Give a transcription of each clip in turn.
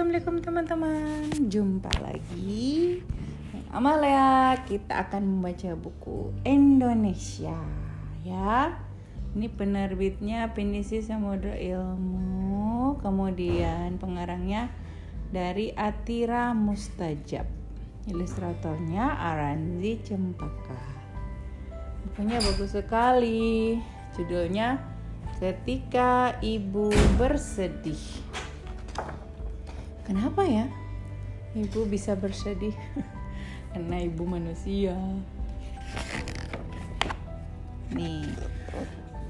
assalamualaikum teman-teman. Jumpa lagi. Amalia, kita akan membaca buku Indonesia ya. Ini penerbitnya Pinisi Samudra Ilmu, kemudian pengarangnya dari Atira Mustajab. Ilustratornya Aranzi Cempaka. Bukunya bagus sekali. Judulnya Ketika Ibu Bersedih. Kenapa ya? Ibu bisa bersedih karena ibu manusia. Nih,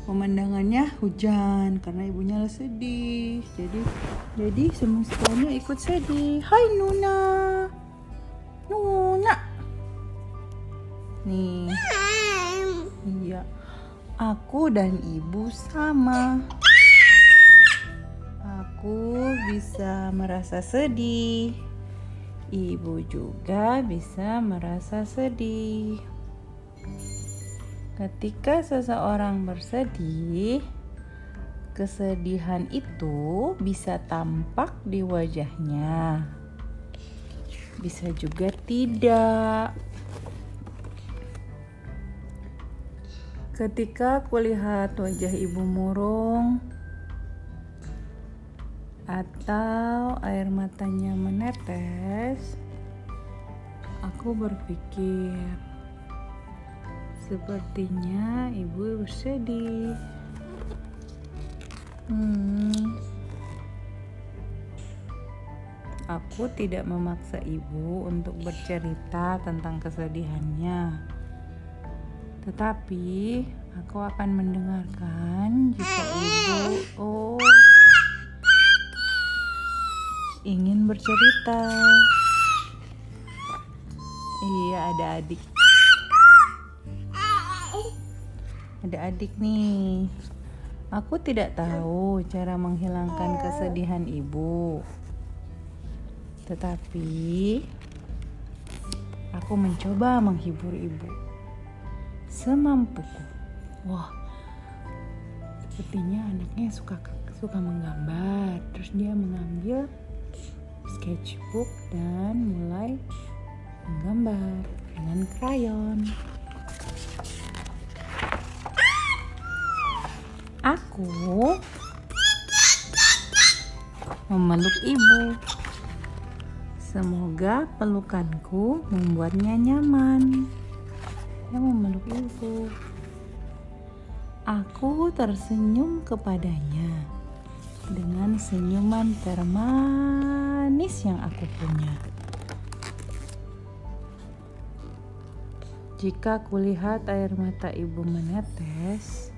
pemandangannya hujan karena ibunya sedih. Jadi, jadi semuanya ikut sedih. Hai Nuna, Nuna. Nih, iya, aku dan ibu sama aku bisa merasa sedih. Ibu juga bisa merasa sedih. Ketika seseorang bersedih, kesedihan itu bisa tampak di wajahnya. Bisa juga tidak. Ketika kulihat wajah ibu murung, atau air matanya menetes, aku berpikir sepertinya ibu bersedih. Hmm. Aku tidak memaksa ibu untuk bercerita tentang kesedihannya. Tetapi aku akan mendengarkan jika ibu oh ingin bercerita. Iya, ada adik. Ada adik nih. Aku tidak tahu cara menghilangkan kesedihan ibu. Tetapi aku mencoba menghibur ibu semampuku. Wah, sepertinya anaknya suka suka menggambar. Terus dia mengambil sketchbook dan mulai menggambar dengan krayon. Aku memeluk ibu. Semoga pelukanku membuatnya nyaman. Dia memeluk ibu. Aku tersenyum kepadanya dengan senyuman termanis yang aku punya. Jika kulihat air mata ibu menetes,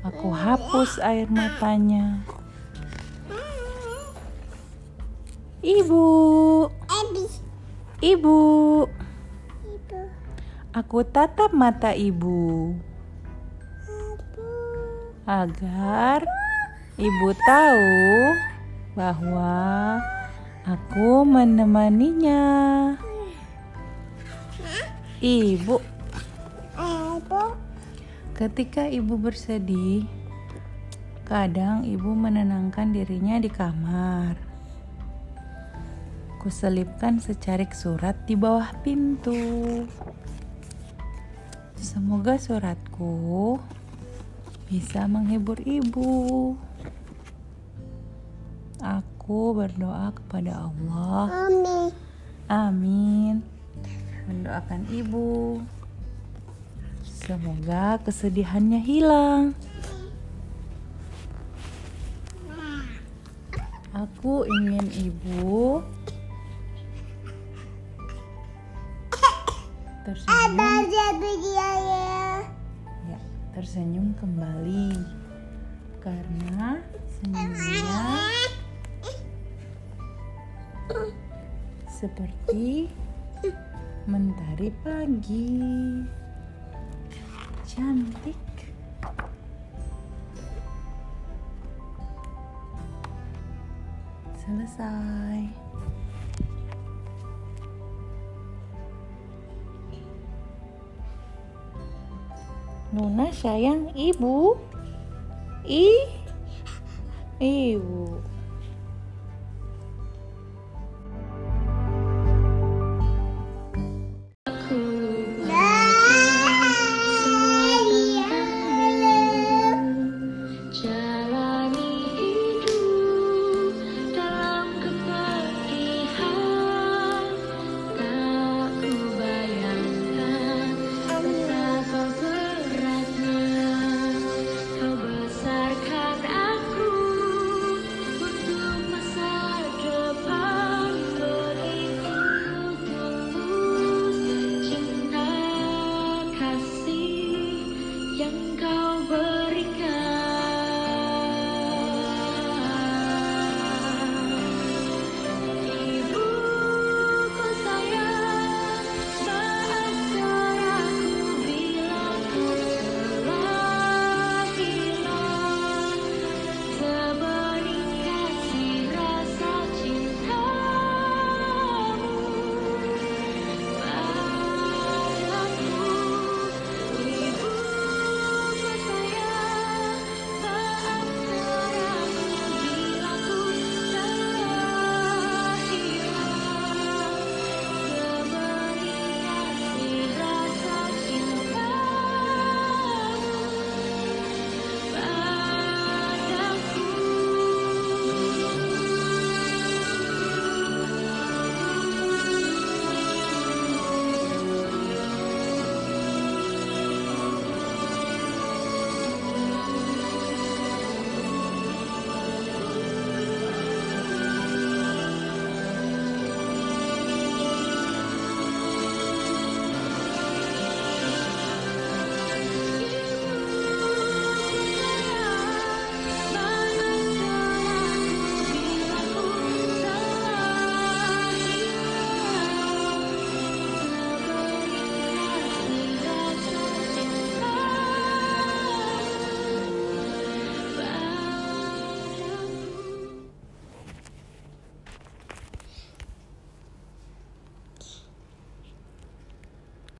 aku hapus air matanya. Ibu, ibu, aku tatap mata ibu. Agar ibu tahu bahwa aku menemaninya. Ibu, ketika ibu bersedih, kadang ibu menenangkan dirinya di kamar. Kuselipkan secarik surat di bawah pintu. Semoga suratku bisa menghibur ibu. Aku berdoa kepada Allah. Amin. Amin. Mendoakan ibu. Semoga kesedihannya hilang. Aku ingin ibu tersenyum ya tersenyum kembali karena senyumnya seperti mentari pagi cantik selesai Nuna sayang ibu. Ih. Ibu.